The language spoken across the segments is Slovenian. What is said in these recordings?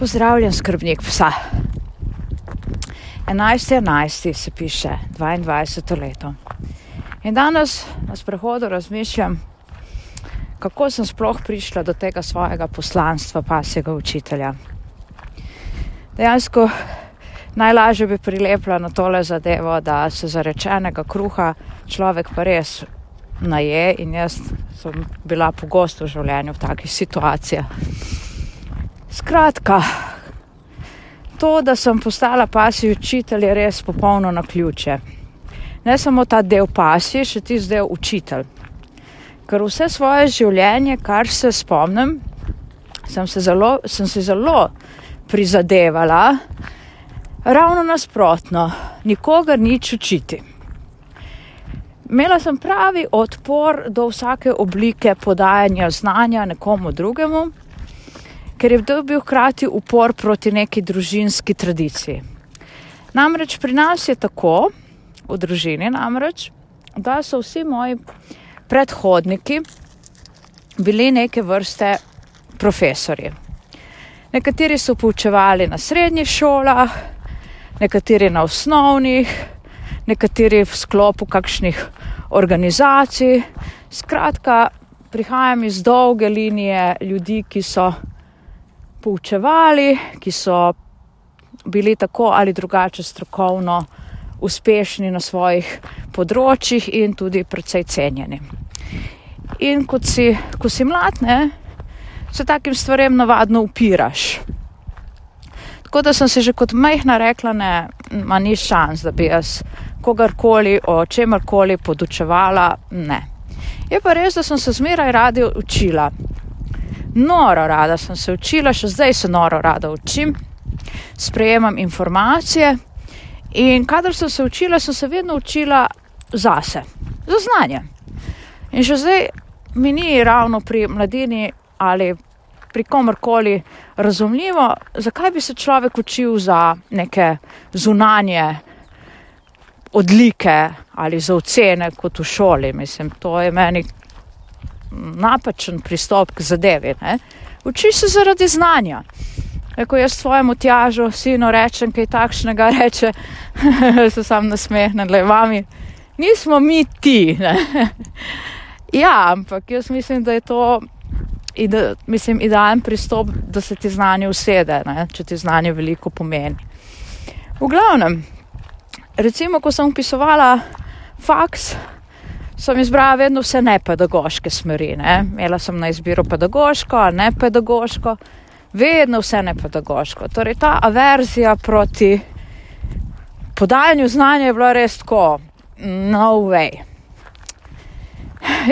Pozdravljen, skrbnik psa. 11.11. se piše, 22. leto. In danes na sprehodu razmišljam, kako sem sploh prišla do tega svojega poslanstva pasjega učitelja. Dejansko najlažje bi prilepila na tole zadevo, da se zarečenega kruha človek pa res naje in jaz sem bila pogosto v življenju v takih situacijah. Skratka, to, da sem postala pasji učitelj, je res popolno na ključe. Ne samo ta del pasji, še ti zdaj učitelj. Ker vse svoje življenje, kar se spomnim, sem se zelo, sem se zelo prizadevala, ravno nasprotno, nikogar nič učiti. Imela sem pravi odpor do vsake oblike podajanja znanja nekomu drugemu, ker je to bil hkrati upor proti neki družinski tradiciji. Namreč pri nas je tako, v družini, namreč, da so vsi moji predhodniki bili neke vrste profesori. Nekateri so poučevali na srednjih šolah, nekateri na osnovnih, nekateri v sklopu kakšnih organizacij. Skratka, prihajam iz dolge linije ljudi, ki so poučevali, ki so bili tako ali drugače strokovno uspešni na svojih področjih in tudi precej cenjeni. In kot si, ko si mlad, ne, se takim stvarem navadno upiraš. Tako da sem se že kot majhna rekla, ne, ma ni šans, da bi jaz kogarkoli o čemarkoli podučevala. Ne. Je pa res, da sem se zmeraj radi učila. Noro rada sem se učila, še zdaj se noro rada učim, sprejemam informacije. In kadar sem se učila, sem se vedno učila zase, za znanje. In še zdaj mi ni ravno pri mladini ali pri komorkoli razumljivo, zakaj bi se človek učil za neke zunanje odlike ali za ocene kot v šoli. Mislim, to je meni napačen pristop k zadevi. Ne? Učiš se zaradi znanja. Ko jaz svojemu tjažu, sinu rečem kaj takšnega, reče, se sam nasmehnem, le vami, nismo mi ti. ja, ampak jaz mislim, da je to ide, mislim, idealen pristop, da se ti znanje usede, ne, če ti znanje veliko pomeni. V glavnem, recimo, ko sem upisovala faks, sem izbrala vedno vse nepedagoške smeri. Ne. Imela sem na izbiro pedagoško ali ne pedagoško, vedno vse nepedagoško. Torej, ta averzija proti podajanju znanja je bila res tako, no way.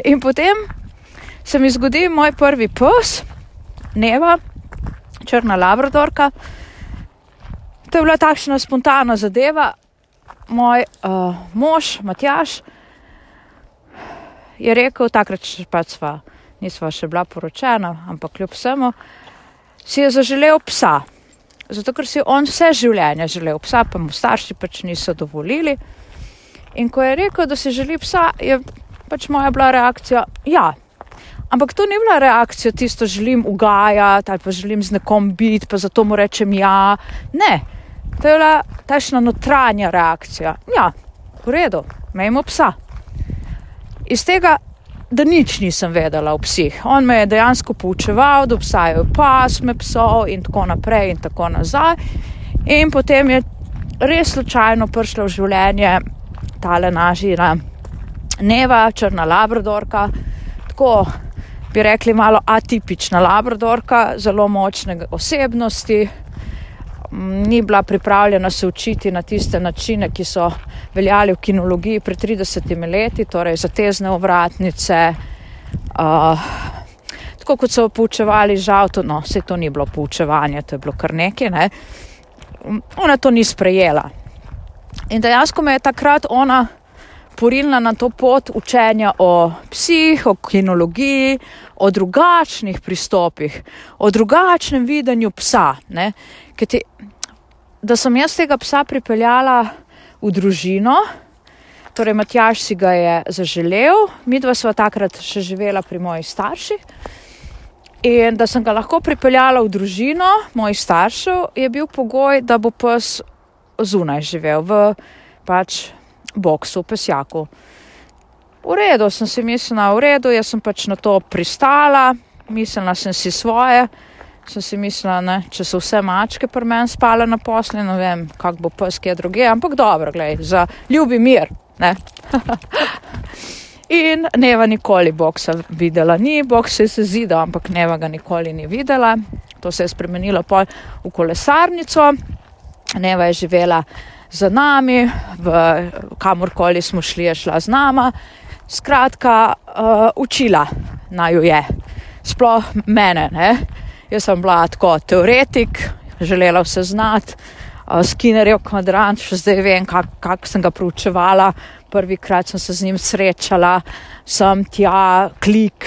In potem se mi zgodi moj prvi pes, Neva, črna labradorka. To je bila takšna spontana zadeva. Moj uh, mož, Matjaš, je rekel, takrat še pač sva, nisva še bila poročena, ampak kljub vsemu, si je zaželel psa. Zato, ker si on vse življenje želel psa, pa mu starši pač niso dovolili. In ko je rekel, da si želi psa, je pač moja bila reakcija, ja, Ampak to ni bila reakcija, tisto želim ugajati ali pa želim z nekom biti, pa zato mu rečem ja. Ne, to je bila tašna notranja reakcija. Ja, v redu, imamo psa. Iz tega, da nič nisem vedela o psih. On me je dejansko poučeval, da obstajajo pasme psov in tako naprej in tako nazaj. In potem je res slučajno prišla v življenje tale nažira Neva, črna labradorka, tako bi rekli, malo atipična labradorka, zelo močne osebnosti. Ni bila pripravljena se učiti na tiste načine, ki so veljali v kinologiji pred 30 leti, torej za tezne ovratnice. Uh, tako kot so poučevali, žal, to, no, se to ni bilo poučevanje, to je bilo kar nekaj. Ne. Ona to ni sprejela. In dejansko me je takrat ona porinila na to pot učenja o psih, o kinologiji, o drugačnih pristopih, o drugačnem videnju psa. Ti, da sem jaz tega psa pripeljala v družino, torej Matjaš si ga je zaželel, mi dva sva takrat še živela pri mojih starših. In da sem ga lahko pripeljala v družino mojih staršev, je bil pogoj, da bo pes zunaj živel v pač boksu, pesjaku. V redu, sem si mislila, v redu, jaz sem pač na to pristala, mislila sem si svoje, sem si mislila, ne, če so vse mačke pri meni spale na posle, ne vem, kak bo pes kje druge, ampak dobro, gledaj, za ljubi mir, ne. In neva nikoli boksa videla ni, boks se je zidal, ampak neva ga nikoli ni videla. To se je spremenilo v kolesarnico. Neva je živela za nami, v kamorkoli smo šli, je šla z nama. Skratka, uh, učila naj jo je, sploh mene. Ne? Jaz sem bila tako teoretik, želela vse znati, uh, Skinnerjev kvadrant, še zdaj vem, kako kak sem ga proučevala. Prvikrat sem se z njim srečala, sem tja, klik,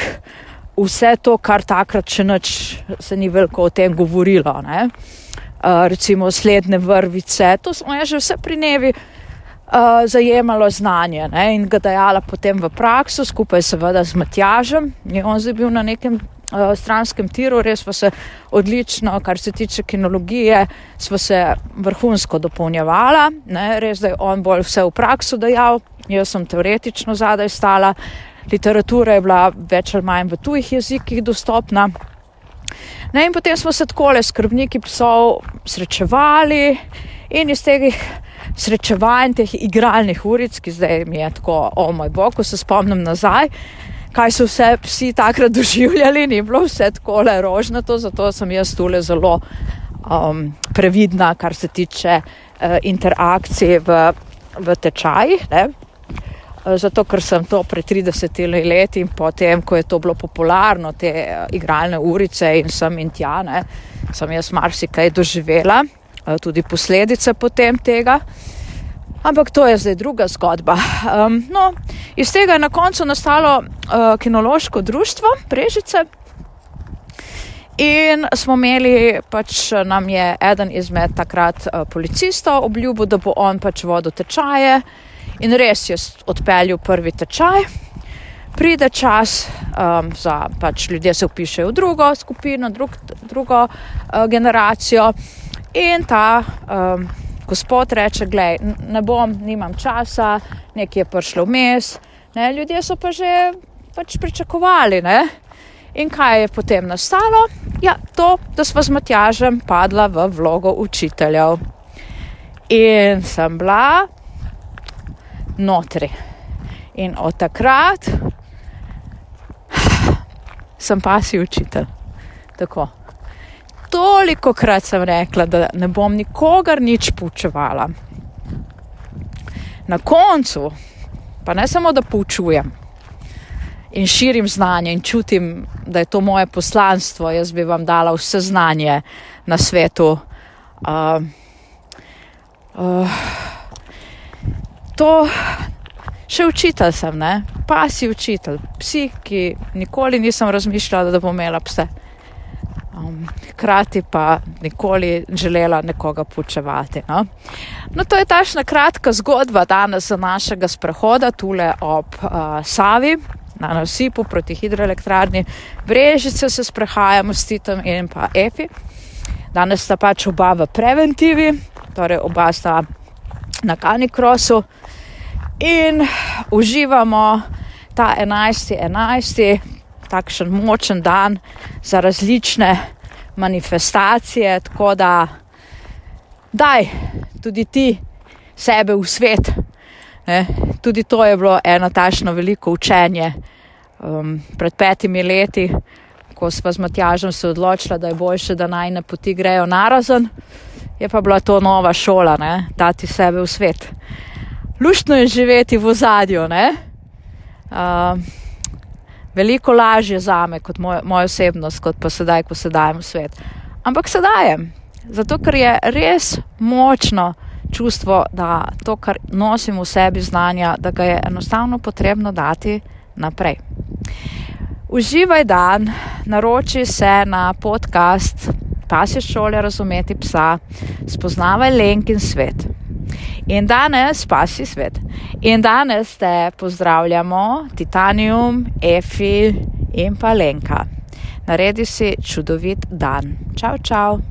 vse to, kar takrat še nič se ni veliko o tem govorilo. Ne? Recimo sledne vrvice, to smo ja že vse pri nevi uh, zajemalo znanje ne? in ga dajala potem v prakso, skupaj seveda z Matjažem. Je on zdaj bil na nekem uh, stranskem tiru, res pa se odlično, kar se tiče kinologije, smo se vrhunsko dopolnjevala, ne? res da je on bolj vse v prakso dajal, jaz sem teoretično zadaj stala, literatura je bila več ali manj v tujih jezikih dostopna. Ne, in potem smo se tako le skrbniki psov srečevali in iz teh srečevanj, teh igralnih uric, ki zdaj mi je tako, o moj bog, ko se spomnim nazaj, kaj so vse psi takrat doživljali, ni bilo vse tako le rožnato, zato sem jaz tule zelo um, previdna, kar se tiče uh, interakcije v, v tečajih. Eh, zato ker sem to pred 30 leti in potem, ko je to bilo popularno, te eh, igralne urice in sem in tja, ne, sem jaz marsikaj doživela, eh, tudi posledice potem tega. Ampak to je zdaj druga zgodba. Um, no, iz tega je na koncu nastalo uh, kinološko društvo Prežice. In smo imeli, pač nam je eden izmed takrat uh, policistov obljubil, da bo on pač vodil tečaje. In res je odpeljal prvi tečaj, pride čas, um, za pač ljudje se upišajo v drugo skupino, drug, drugo uh, generacijo. In ta um, gospod reče: Glej, ne bom, nimam časa, nekaj je prišlo vmes. Ne, ljudje so pa že pač pričakovali. Ne? In kaj je potem nastalo? Ja, to, da smo z Matjažem padla v vlogo učiteljev. In sem bila notri. In od takrat sem pa si učitelj. Tako. Toliko krat sem rekla, da ne bom nikogar nič poučevala. Na koncu pa ne samo, da poučujem in širim znanje in čutim, da je to moje poslanstvo, jaz bi vam dala vse znanje na svetu. Uh, uh, to še učitelj sem, ne? pa si učitelj, psi, ki nikoli nisem razmišljala, da bom imela pse. Um, hkrati pa nikoli želela nekoga poučevati. No? no, to je tašna kratka zgodba danes za našega sprehoda tule ob uh, Savi. Na nasipu proti hidroelektrarni Brežice se sprehajamo s Titom in pa Efi. Danes sta pač oba v preventivi, torej oba sta na Kanikrosu in uživamo ta 11. 11. takšen močen dan za različne manifestacije, tako da daj tudi ti sebe v svet. Ne? Tudi to je bilo eno tašno veliko učenje um, pred petimi leti, ko smo z Matjažem se odločili, da je boljše, da naj ne poti grejo narazen je pa bila to nova šola, ne? dati sebe v svet. Luštno je živeti v ozadju. Uh, veliko lažje za me, kot moj, moja osebnost, kot pa sedaj, ko se dajem v svet. Ampak se dajem, zato ker je res močno čustvo, da to, kar nosim v sebi znanja, da ga je enostavno potrebno dati naprej. Uživaj dan, naroči se na podcast pasje šole razumeti psa, spoznavaj lenkin svet. In danes, pasi svet. In danes te pozdravljamo, Titanium, Efi in pa Lenka. Naredi si čudovit dan. Čau, čau!